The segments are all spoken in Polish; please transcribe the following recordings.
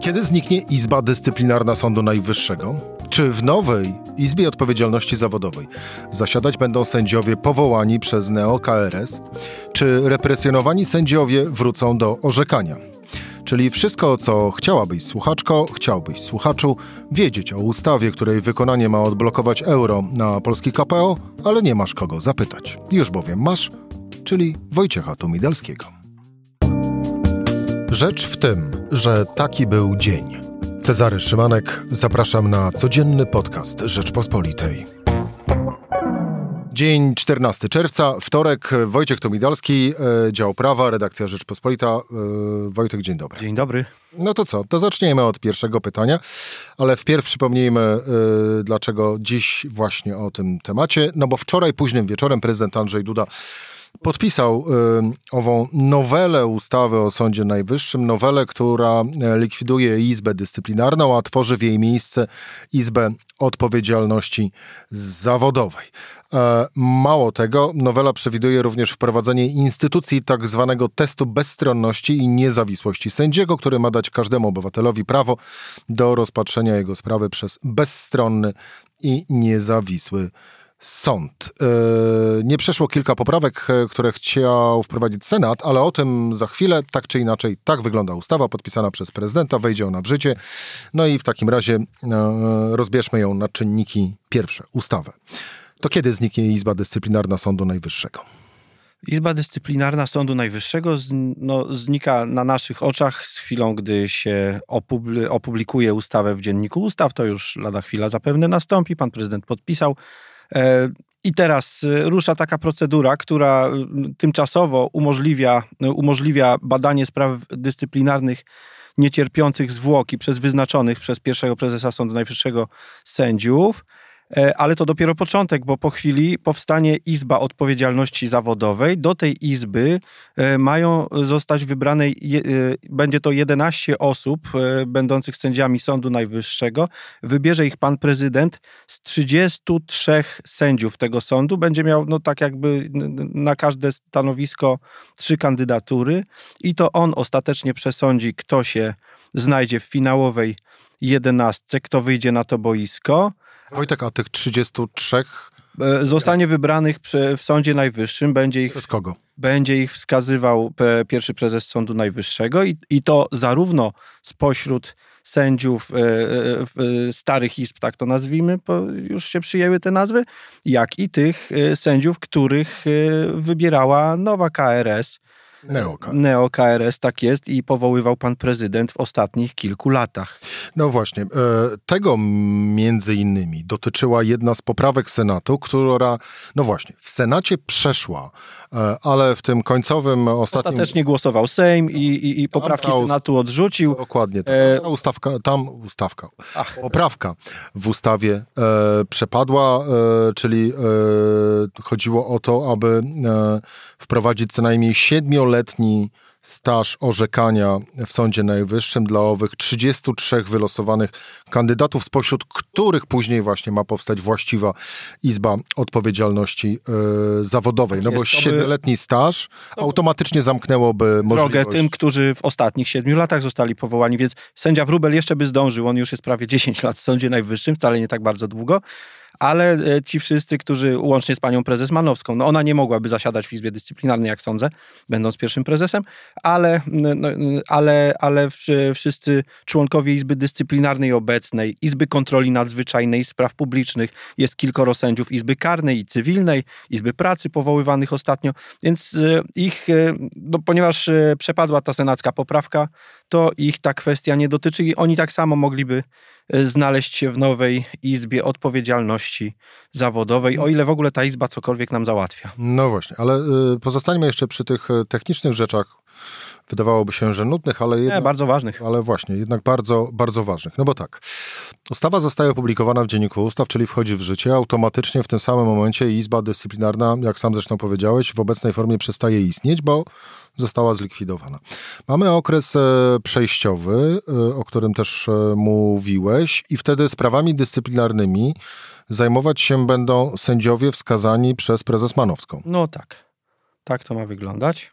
Kiedy zniknie Izba Dyscyplinarna Sądu Najwyższego? Czy w nowej Izbie Odpowiedzialności Zawodowej zasiadać będą sędziowie powołani przez neo-KRS? Czy represjonowani sędziowie wrócą do orzekania? Czyli wszystko, co chciałabyś słuchaczko, chciałbyś słuchaczu, wiedzieć o ustawie, której wykonanie ma odblokować euro na polski KPO, ale nie masz kogo zapytać. Już bowiem masz, czyli Wojciecha Tumidelskiego. Rzecz w tym, że taki był dzień. Cezary Szymanek, zapraszam na codzienny podcast Rzeczpospolitej. Dzień 14 czerwca, wtorek, Wojciech Tomidalski, e, dział prawa, redakcja Rzeczpospolita. E, Wojtek, dzień dobry. Dzień dobry. No to co, to zaczniemy od pierwszego pytania, ale wpierw przypomnijmy, e, dlaczego dziś właśnie o tym temacie. No bo wczoraj późnym wieczorem prezydent Andrzej Duda podpisał y, ową nowelę ustawy o Sądzie Najwyższym, nowelę, która e, likwiduje Izbę Dyscyplinarną, a tworzy w jej miejsce Izbę Odpowiedzialności Zawodowej. E, mało tego, nowela przewiduje również wprowadzenie instytucji tak zwanego testu bezstronności i niezawisłości sędziego, który ma dać każdemu obywatelowi prawo do rozpatrzenia jego sprawy przez bezstronny i niezawisły sąd. E, nie przeszło kilka poprawek, e, które chciał wprowadzić Senat, ale o tym za chwilę. Tak czy inaczej, tak wygląda ustawa podpisana przez prezydenta, wejdzie ona w życie. No i w takim razie e, rozbierzmy ją na czynniki pierwsze, ustawę. To kiedy zniknie Izba Dyscyplinarna Sądu Najwyższego? Izba Dyscyplinarna Sądu Najwyższego no, znika na naszych oczach z chwilą, gdy się opublikuje ustawę w Dzienniku Ustaw. To już lada chwila zapewne nastąpi. Pan prezydent podpisał. E, I teraz e, rusza taka procedura, która e, tymczasowo umożliwia, umożliwia badanie spraw dyscyplinarnych niecierpiących zwłoki przez wyznaczonych przez pierwszego prezesa Sądu Najwyższego sędziów. E, ale to dopiero początek, bo po chwili powstanie Izba Odpowiedzialności Zawodowej. Do tej izby e, mają zostać wybrane, e, będzie to 11 osób będących sędziami Sądu Najwyższego. Wybierze ich pan prezydent z 33 sędziów tego sądu. Będzie miał, no tak jakby na każde stanowisko trzy kandydatury i to on ostatecznie przesądzi, kto się znajdzie w finałowej jedenastce, kto wyjdzie na to boisko. Wojtek, a tych 33 e, zostanie wybranych w Sądzie Najwyższym. Będzie ich? Będzie ich wskazywał pierwszy prezes Sądu Najwyższego i, i to zarówno spośród sędziów e, e, starych izb, tak to nazwijmy, już się przyjęły te nazwy, jak i tych sędziów, których wybierała nowa KRS Neo-KRS. Neo-KRS, tak jest, i powoływał pan prezydent w ostatnich kilku latach. No właśnie, e, tego między innymi dotyczyła jedna z poprawek Senatu, która, no właśnie, w Senacie przeszła, e, ale w tym końcowym ostatnim... Ostatecznie głosował Sejm i, i, i poprawki tam, Senatu odrzucił. Dokładnie, tak. E... Ta ustawka, tam ustawka, Ach. poprawka w ustawie e, przepadła, e, czyli e, chodziło o to, aby wprowadzić co najmniej siedmioletni staż orzekania w Sądzie Najwyższym dla owych 33 wylosowanych kandydatów, spośród których później właśnie ma powstać właściwa Izba Odpowiedzialności yy, Zawodowej. No bo siedmioletni staż automatycznie zamknęłoby możliwość... Drogę tym, którzy w ostatnich siedmiu latach zostali powołani, więc sędzia Wrubel jeszcze by zdążył, on już jest prawie 10 lat w Sądzie Najwyższym, wcale nie tak bardzo długo, ale e, ci wszyscy, którzy łącznie z panią prezes Manowską, no ona nie mogłaby zasiadać w Izbie Dyscyplinarnej, jak sądzę, będąc pierwszym prezesem, ale, no, ale, ale wszyscy członkowie Izby Dyscyplinarnej obecnej, Izby Kontroli Nadzwyczajnej Spraw Publicznych, jest kilkoro sędziów Izby Karnej i Cywilnej, Izby Pracy powoływanych ostatnio, więc e, ich, e, no, ponieważ przepadła ta senacka poprawka, to ich ta kwestia nie dotyczy i oni tak samo mogliby znaleźć się w nowej Izbie Odpowiedzialności Zawodowej, o ile w ogóle ta Izba cokolwiek nam załatwia. No właśnie, ale y, pozostańmy jeszcze przy tych y, technicznych rzeczach. Wydawałoby się, że nudnych, ale jednak, Nie, bardzo ważnych. Ale właśnie, jednak bardzo, bardzo ważnych. No bo tak, ustawa zostaje opublikowana w Dzienniku Ustaw, czyli wchodzi w życie. Automatycznie w tym samym momencie Izba Dyscyplinarna, jak sam zresztą powiedziałeś, w obecnej formie przestaje istnieć, bo została zlikwidowana. Mamy okres e, przejściowy, e, o którym też e, mówiłeś, i wtedy sprawami dyscyplinarnymi zajmować się będą sędziowie wskazani przez prezes Manowską. No tak. Tak to ma wyglądać.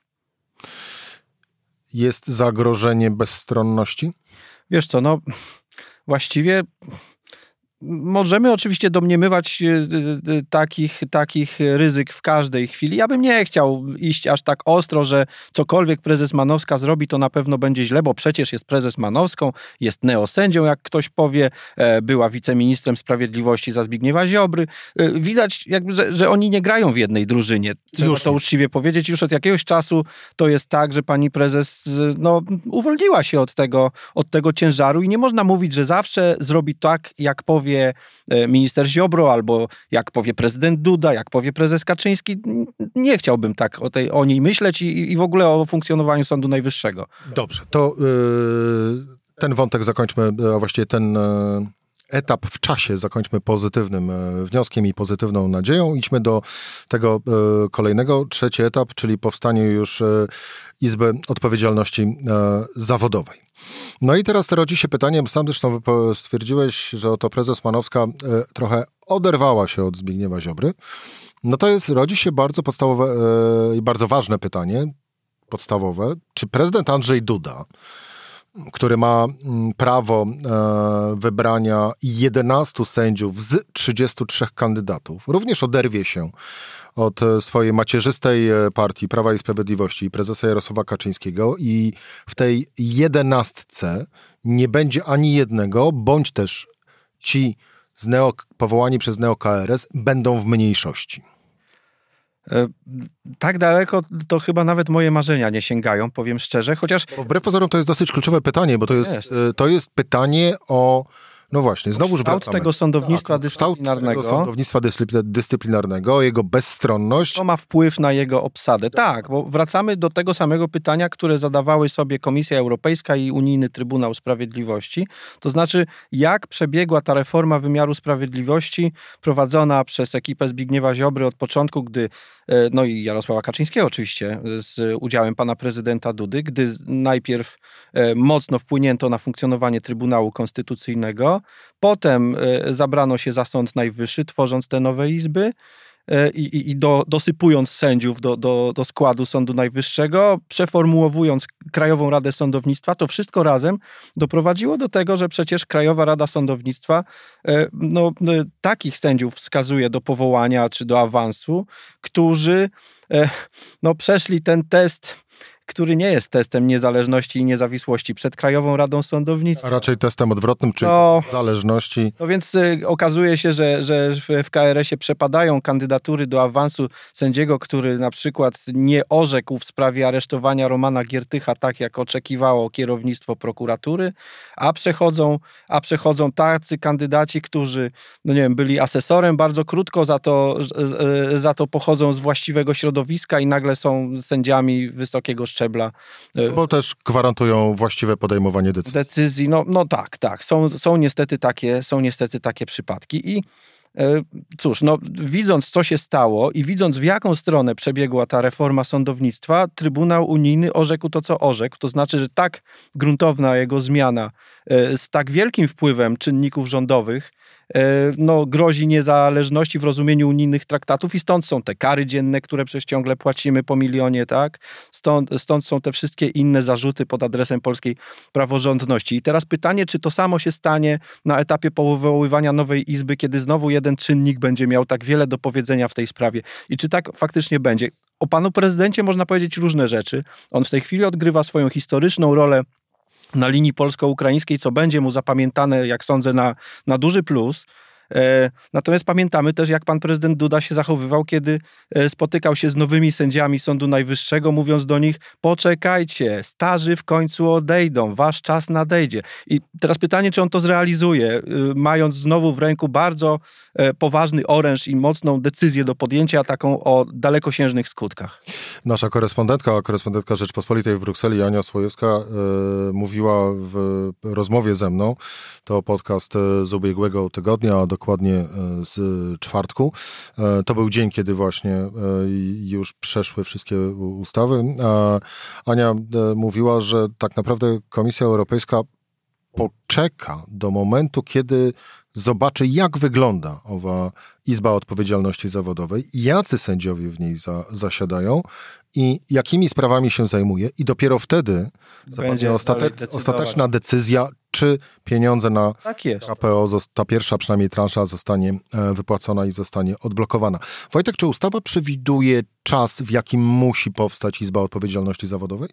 Jest zagrożenie bezstronności? Wiesz co, no właściwie Możemy oczywiście domniemywać e, e, takich, takich ryzyk w każdej chwili. Ja bym nie chciał iść aż tak ostro, że cokolwiek prezes Manowska zrobi, to na pewno będzie źle, bo przecież jest prezes Manowską, jest neosędzią, jak ktoś powie, e, była wiceministrem sprawiedliwości za Zbigniewa Ziobry. Widać, jakby, że, że oni nie grają w jednej drużynie. Trzeba już to uczciwie powiedzieć. Już od jakiegoś czasu to jest tak, że pani prezes no, uwolniła się od tego, od tego ciężaru i nie można mówić, że zawsze zrobi tak, jak powie powie e, minister Ziobro, albo jak powie prezydent Duda, jak powie prezes Kaczyński. Nie chciałbym tak o, tej, o niej myśleć i, i w ogóle o funkcjonowaniu Sądu Najwyższego. Dobrze, to yy, ten wątek zakończmy, e, a właściwie ten etap w czasie zakończmy pozytywnym wnioskiem i pozytywną nadzieją. Idźmy do tego kolejnego, trzeci etap, czyli powstanie już Izby Odpowiedzialności Zawodowej. No i teraz rodzi się pytanie, bo sam zresztą stwierdziłeś, że oto prezes Manowska e, trochę oderwała się od Zbigniewa Ziobry. No to jest, rodzi się bardzo podstawowe e, i bardzo ważne pytanie, podstawowe. Czy prezydent Andrzej Duda, który ma mm, prawo e, wybrania 11 sędziów z 33 kandydatów, również oderwie się od e, swojej macierzystej e, partii Prawa i Sprawiedliwości i prezesa Jarosława Kaczyńskiego i w tej jedenastce nie będzie ani jednego, bądź też ci z neo, powołani przez neo-KRS będą w mniejszości. E, tak daleko to chyba nawet moje marzenia nie sięgają, powiem szczerze, chociaż... Wbrew pozorom to jest dosyć kluczowe pytanie, bo to jest, jest. to jest pytanie o no właśnie, znowu kształt tego sądownictwa tak, dyscyplinarnego. Kształt tego sądownictwa dyscyplinarnego, jego bezstronność. To ma wpływ na jego obsadę. Tak, bo wracamy do tego samego pytania, które zadawały sobie Komisja Europejska i Unijny Trybunał Sprawiedliwości. To znaczy, jak przebiegła ta reforma wymiaru sprawiedliwości prowadzona przez ekipę Zbigniewa Ziobry od początku, gdy, e, no i Jarosława Kaczyńskiego oczywiście, z udziałem pana prezydenta Dudy, gdy najpierw e, mocno wpłynięto na funkcjonowanie Trybunału Konstytucyjnego, Potem e, zabrano się za Sąd Najwyższy, tworząc te nowe izby e, i, i, do, dosypując sędziów do, do, do składu Sądu Najwyższego, przeformułowując Krajową Radę Sądownictwa, to wszystko razem doprowadziło do tego, że przecież Krajowa Rada Sądownictwa e, no, takich sędziów wskazuje do powołania czy do awansu, którzy no, przeszli ten test który nie jest testem niezależności i niezawisłości przed Krajową Radą Sądownictwa. A raczej testem odwrotnym, czyli no, zależności. No więc y, okazuje się, że, że w KRS-ie przepadają kandydatury do awansu sędziego, który na przykład nie orzekł w sprawie aresztowania Romana Giertycha tak, jak oczekiwało kierownictwo prokuratury, a przechodzą, a przechodzą tacy kandydaci, którzy, no nie wiem, byli asesorem bardzo krótko, za to, za to pochodzą z właściwego środowiska i nagle są sędziami wysokiego szczebla szczebla. E, Bo też gwarantują właściwe podejmowanie decyzji. Decyzji, no, no tak, tak. Są, są, niestety takie, są niestety takie przypadki i e, Cóż, no, widząc co się stało i widząc w jaką stronę przebiegła ta reforma sądownictwa, Trybunał Unijny orzekł to, co orzekł. To znaczy, że tak gruntowna jego zmiana e, z tak wielkim wpływem czynników rządowych no, grozi niezależności w rozumieniu unijnych traktatów i stąd są te kary dzienne, które przez ciągle płacimy po milionie, tak? Stąd, stąd są te wszystkie inne zarzuty pod adresem polskiej praworządności. I teraz pytanie, czy to samo się stanie na etapie powoływania nowej izby, kiedy znowu jeden czynnik będzie miał tak wiele do powiedzenia w tej sprawie i czy tak faktycznie będzie? O panu prezydencie można powiedzieć różne rzeczy. On w tej chwili odgrywa swoją historyczną rolę na linii polsko-ukraińskiej, co będzie mu zapamiętane, jak sądzę, na, na duży plus. E, natomiast pamiętamy też, jak pan prezydent Duda się zachowywał, kiedy e, spotykał się z nowymi sędziami Sądu Najwyższego, mówiąc do nich: poczekajcie, starzy w końcu odejdą, wasz czas nadejdzie. I teraz pytanie, czy on to zrealizuje, y, mając znowu w ręku bardzo e, poważny oręż i mocną decyzję do podjęcia, taką o dalekosiężnych skutkach. Nasza korespondentka, korespondentka Rzeczpospolitej w Brukseli, Ania Słojewska, mówiła w rozmowie ze mną, to podcast z ubiegłego tygodnia, do dokładnie e, z czwartku. E, to był dzień, kiedy właśnie e, już przeszły wszystkie ustawy. Ania mówiła, że tak naprawdę Komisja Europejska poczeka do momentu, kiedy zobaczy, jak wygląda owa Izba Odpowiedzialności Zawodowej, jacy sędziowie w niej za, zasiadają i jakimi sprawami się zajmuje, i dopiero wtedy zapadnie ostateczna decyzja, czy pieniądze na tak. KPO, ta pierwsza przynajmniej transza zostanie e, wypłacona i zostanie odblokowana. Wojtek, czy ustawa przewiduje czas, w jakim musi powstać Izba Odpowiedzialności Zawodowej?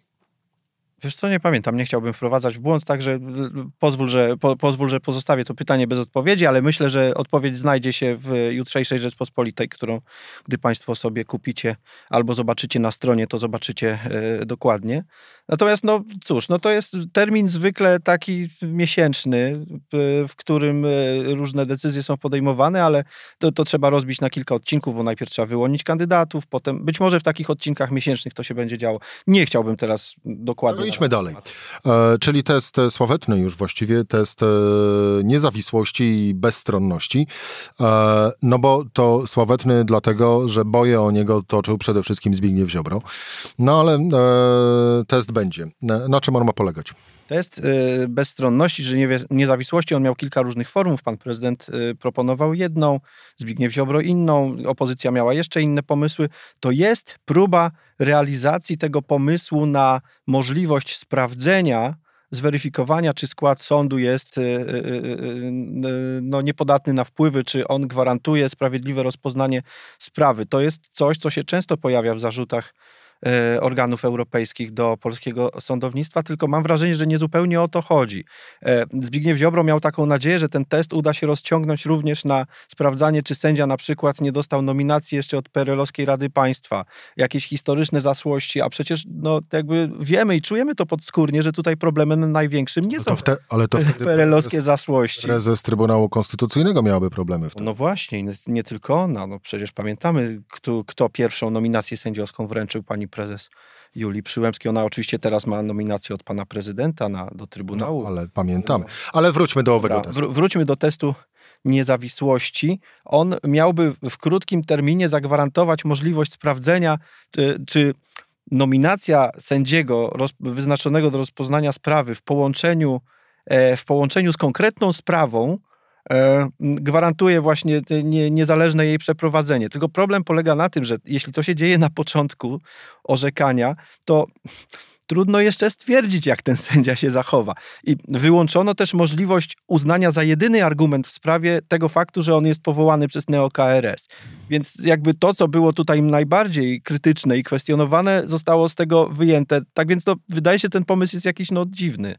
Wiesz co, nie pamiętam, nie chciałbym wprowadzać w błąd, także pozwól że, po, pozwól, że pozostawię to pytanie bez odpowiedzi, ale myślę, że odpowiedź znajdzie się w jutrzejszej Rzeczpospolitej, którą gdy Państwo sobie kupicie albo zobaczycie na stronie, to zobaczycie e, dokładnie. Natomiast no cóż, no to jest termin zwykle taki miesięczny, w którym e, różne decyzje są podejmowane, ale to, to trzeba rozbić na kilka odcinków, bo najpierw trzeba wyłonić kandydatów, potem być może w takich odcinkach miesięcznych to się będzie działo. Nie chciałbym teraz dokładnie... Idźmy dalej. E, czyli test sławetny już właściwie, test e, niezawisłości i bezstronności. E, no bo to sławetny dlatego, że boję o niego toczył przede wszystkim Zbigniew Ziobro. No ale e, test będzie. Na czym on ma polegać? Test y, bezstronności, że niezawisłości, on miał kilka różnych formów. Pan prezydent y, proponował jedną, Zbigniew Ziobro inną, opozycja miała jeszcze inne pomysły. To jest próba realizacji tego pomysłu na możliwość sprawdzenia, zweryfikowania, czy skład sądu jest y, no, niepodatny na wpływy, czy on gwarantuje sprawiedliwe rozpoznanie sprawy. To jest coś, co się często pojawia w zarzutach organów europejskich do polskiego sądownictwa, tylko mam wrażenie, że nie zupełnie o to chodzi. E, Zbigniew Ziobro miał taką nadzieję, że ten test uda się rozciągnąć również na sprawdzanie, czy sędzia na przykład nie dostał nominacji jeszcze od Perelowskiej Rady Państwa, jakieś historyczne zasłości, a przecież no, jakby wiemy i czujemy to podskórnie, że tutaj problemem największym nie no są te, ale to perelowskie zasłości. Prezes Trybunału Konstytucyjnego miałaby problemy wtedy. No właśnie, nie tylko ona. No przecież pamiętamy, kto, kto pierwszą nominację sędziowską wręczył pani prezes Julii Przyłębskiej. Ona oczywiście teraz ma nominację od pana prezydenta na, do Trybunału. No, ale pamiętamy. Ale wróćmy do owego testu. Wr wróćmy do testu niezawisłości. On miałby w krótkim terminie zagwarantować możliwość sprawdzenia, czy, czy nominacja sędziego roz, wyznaczonego do rozpoznania sprawy w połączeniu, e, w połączeniu z konkretną sprawą gwarantuje właśnie nie, niezależne jej przeprowadzenie. Tylko problem polega na tym, że jeśli to się dzieje na początku orzekania, to trudno jeszcze stwierdzić, jak ten sędzia się zachowa. I wyłączono też możliwość uznania za jedyny argument w sprawie tego faktu, że on jest powołany przez neo-KRS. Więc jakby to, co było tutaj najbardziej krytyczne i kwestionowane, zostało z tego wyjęte. Tak więc to wydaje się, ten pomysł jest jakiś no dziwny.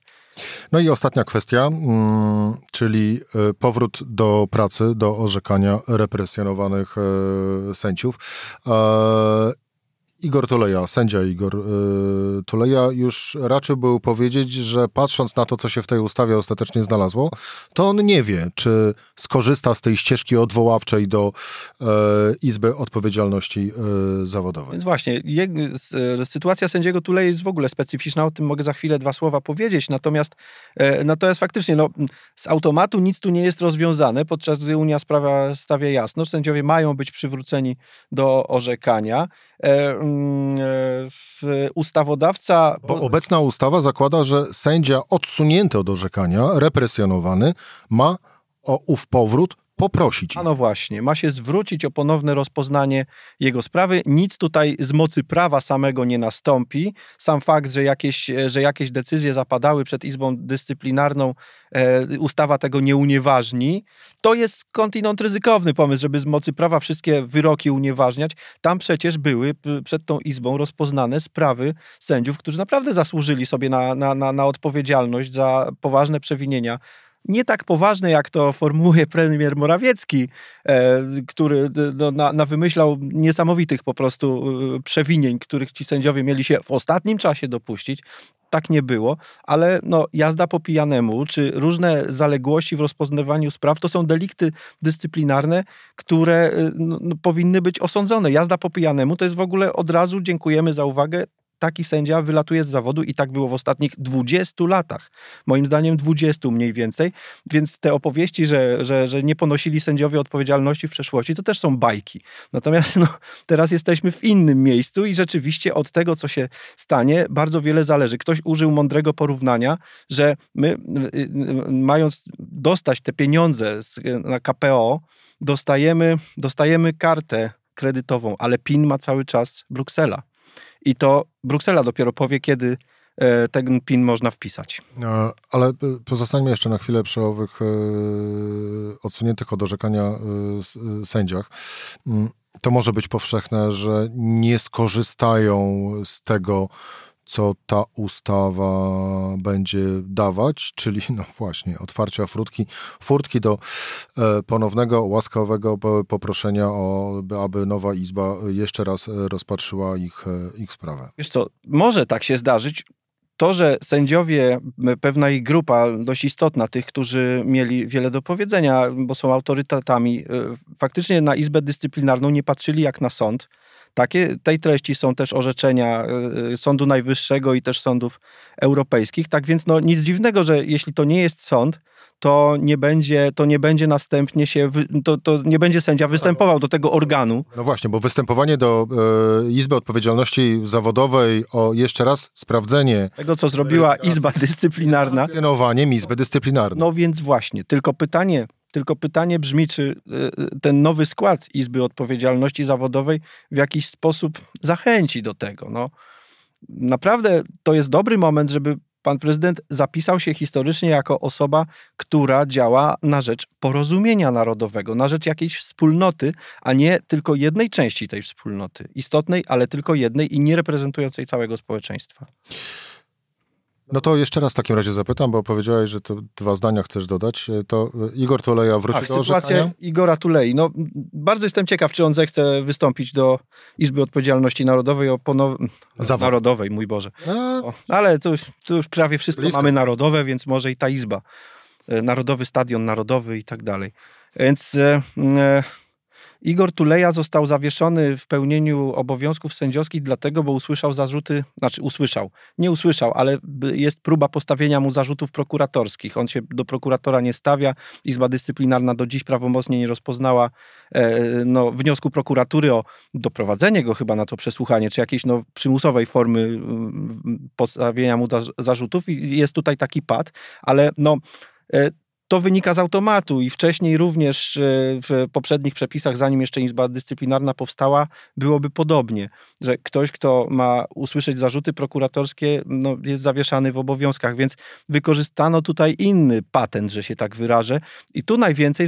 No i ostatnia kwestia, mm, czyli e, powrót do pracy, do orzekania represjonowanych e, sędziów. E, Igor Tuleja, sędzia Igor y, Tuleja już raczył był powiedzieć, że patrząc na to, co się w tej ustawie ostatecznie znalazło, to on nie wie, czy skorzysta z tej ścieżki odwoławczej do y, Izby Odpowiedzialności y, Zawodowej. Więc właśnie, sytuacja sędziego Tuleja jest w ogóle specyficzna, o tym mogę za chwilę dwa słowa powiedzieć, natomiast, natomiast faktycznie no, z automatu nic tu nie jest rozwiązane, podczas gdy Unia sprawa stawia jasno, sędziowie mają być przywróceni do orzekania. Mm, ustawodawca. Bo obecna ustawa zakłada, że sędzia odsunięty od orzekania, represjonowany, ma o ów powrót poprosić. A no właśnie, ma się zwrócić o ponowne rozpoznanie jego sprawy. Nic tutaj z mocy prawa samego nie nastąpi. Sam fakt, że jakieś, że jakieś decyzje zapadały przed Izbą Dyscyplinarną, e, ustawa tego nie unieważni. To jest kontinent ryzykowny pomysł, żeby z mocy prawa wszystkie wyroki unieważniać. Tam przecież były przed tą Izbą rozpoznane sprawy sędziów, którzy naprawdę zasłużyli sobie na, na, na, na odpowiedzialność za poważne przewinienia nie tak poważne, jak to formułuje premier Morawiecki, e, który no, na, na wymyślał niesamowitych po prostu e, przewinień, których ci sędziowie mieli się w ostatnim czasie dopuścić. Tak nie było, ale no, jazda po pijanemu, czy różne zaległości w rozpoznawaniu spraw, to są delikty dyscyplinarne, które e, no, no, powinny być osądzone. Jazda po pijanemu to jest w ogóle od razu, dziękujemy za uwagę, taki sędzia wylatuje z zawodu i tak było w ostatnich 20 latach. Moim zdaniem 20 mniej więcej, więc te opowieści, że, że, że nie ponosili sędziowie odpowiedzialności w przeszłości, to też są bajki. Natomiast no, teraz jesteśmy w innym miejscu i rzeczywiście od tego, co się stanie, bardzo wiele zależy. Ktoś użył mądrego porównania, że my y, y, mając dostać te pieniądze na KPO, dostajemy, dostajemy kartę kredytową, ale PIN ma cały czas Bruksela. I to Bruksela dopiero powie, kiedy e, ten PIN można wpisać. E, ale pozostańmy jeszcze na chwilę przy owych odsuniętych od orzekania sędziach. Mm, to może być powszechne, że nie skorzystają z tego, co ta ustawa będzie dawać, czyli no właśnie otwarcia furtki, furtki do e, ponownego łaskawego poproszenia o, aby nowa izba jeszcze raz rozpatrzyła ich, e, ich sprawę. Wiesz co, może tak się zdarzyć. To, że sędziowie, pewna ich grupa dość istotna, tych, którzy mieli wiele do powiedzenia, bo są autorytetami, e, faktycznie na Izbę Dyscyplinarną nie patrzyli jak na sąd, takie, tej treści są też orzeczenia y, Sądu Najwyższego i też sądów europejskich. Tak więc no, nic dziwnego, że jeśli to nie jest sąd, to nie będzie, to nie będzie następnie się, to, to nie będzie sędzia występował do tego organu. No właśnie, bo występowanie do e, Izby Odpowiedzialności Zawodowej o jeszcze raz sprawdzenie tego, co zrobiła Izba Dyscyplinarna. Funkcjonowaniem Izby Dyscyplinarnej. No więc właśnie, tylko pytanie, tylko pytanie brzmi, czy y, y, ten nowy skład Izby Odpowiedzialności Zawodowej w jakiś sposób zachęci do tego. No, naprawdę to jest dobry moment, żeby pan prezydent zapisał się historycznie jako osoba, która działa na rzecz porozumienia narodowego, na rzecz jakiejś wspólnoty, a nie tylko jednej części tej wspólnoty. Istotnej, ale tylko jednej i nie reprezentującej całego społeczeństwa. No to jeszcze raz w takim razie zapytam, bo powiedziałeś, że to dwa zdania chcesz dodać. To Igor Tuleja wróci Ach, do sytuacja Igora Tulei. No, bardzo jestem ciekaw, czy on zechce wystąpić do Izby Odpowiedzialności Narodowej o ponow... Narodowej, mój Boże. O, ale to już, to już prawie wszystko Blisko. mamy narodowe, więc może i ta Izba. E, narodowy Stadion Narodowy i tak dalej. Więc... E, e, Igor Tuleja został zawieszony w pełnieniu obowiązków sędziowskich dlatego, bo usłyszał zarzuty, znaczy usłyszał, nie usłyszał, ale jest próba postawienia mu zarzutów prokuratorskich. On się do prokuratora nie stawia. Izba Dyscyplinarna do dziś prawomocnie nie rozpoznała e, no, wniosku prokuratury o doprowadzenie go chyba na to przesłuchanie, czy jakiejś no, przymusowej formy mm, postawienia mu zarzutów i jest tutaj taki pad, ale no e, to wynika z automatu i wcześniej również e, w poprzednich przepisach, zanim jeszcze Izba Dyscyplinarna powstała, byłoby podobnie, że ktoś, kto ma usłyszeć zarzuty prokuratorskie, no, jest zawieszany w obowiązkach, więc wykorzystano tutaj inny patent, że się tak wyrażę. I tu najwięcej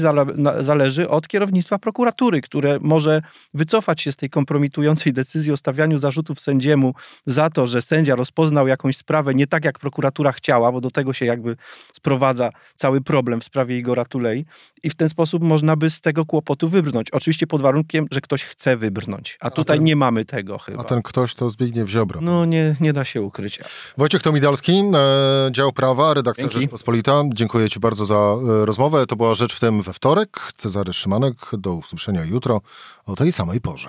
zależy od kierownictwa prokuratury, które może wycofać się z tej kompromitującej decyzji o stawianiu zarzutów sędziemu za to, że sędzia rozpoznał jakąś sprawę nie tak, jak prokuratura chciała, bo do tego się jakby sprowadza cały problem problem w sprawie Igora Tulei i w ten sposób można by z tego kłopotu wybrnąć. Oczywiście pod warunkiem, że ktoś chce wybrnąć, a tutaj a ten, nie mamy tego chyba. A ten ktoś to Zbigniew Ziobro. No nie, nie da się ukryć. Wojciech Tomidalski, e, dział prawa, redakcja Dzięki. Rzeczpospolita. Dziękuję Ci bardzo za e, rozmowę. To była Rzecz w tym we wtorek. Cezary Szymanek, do usłyszenia jutro o tej samej porze.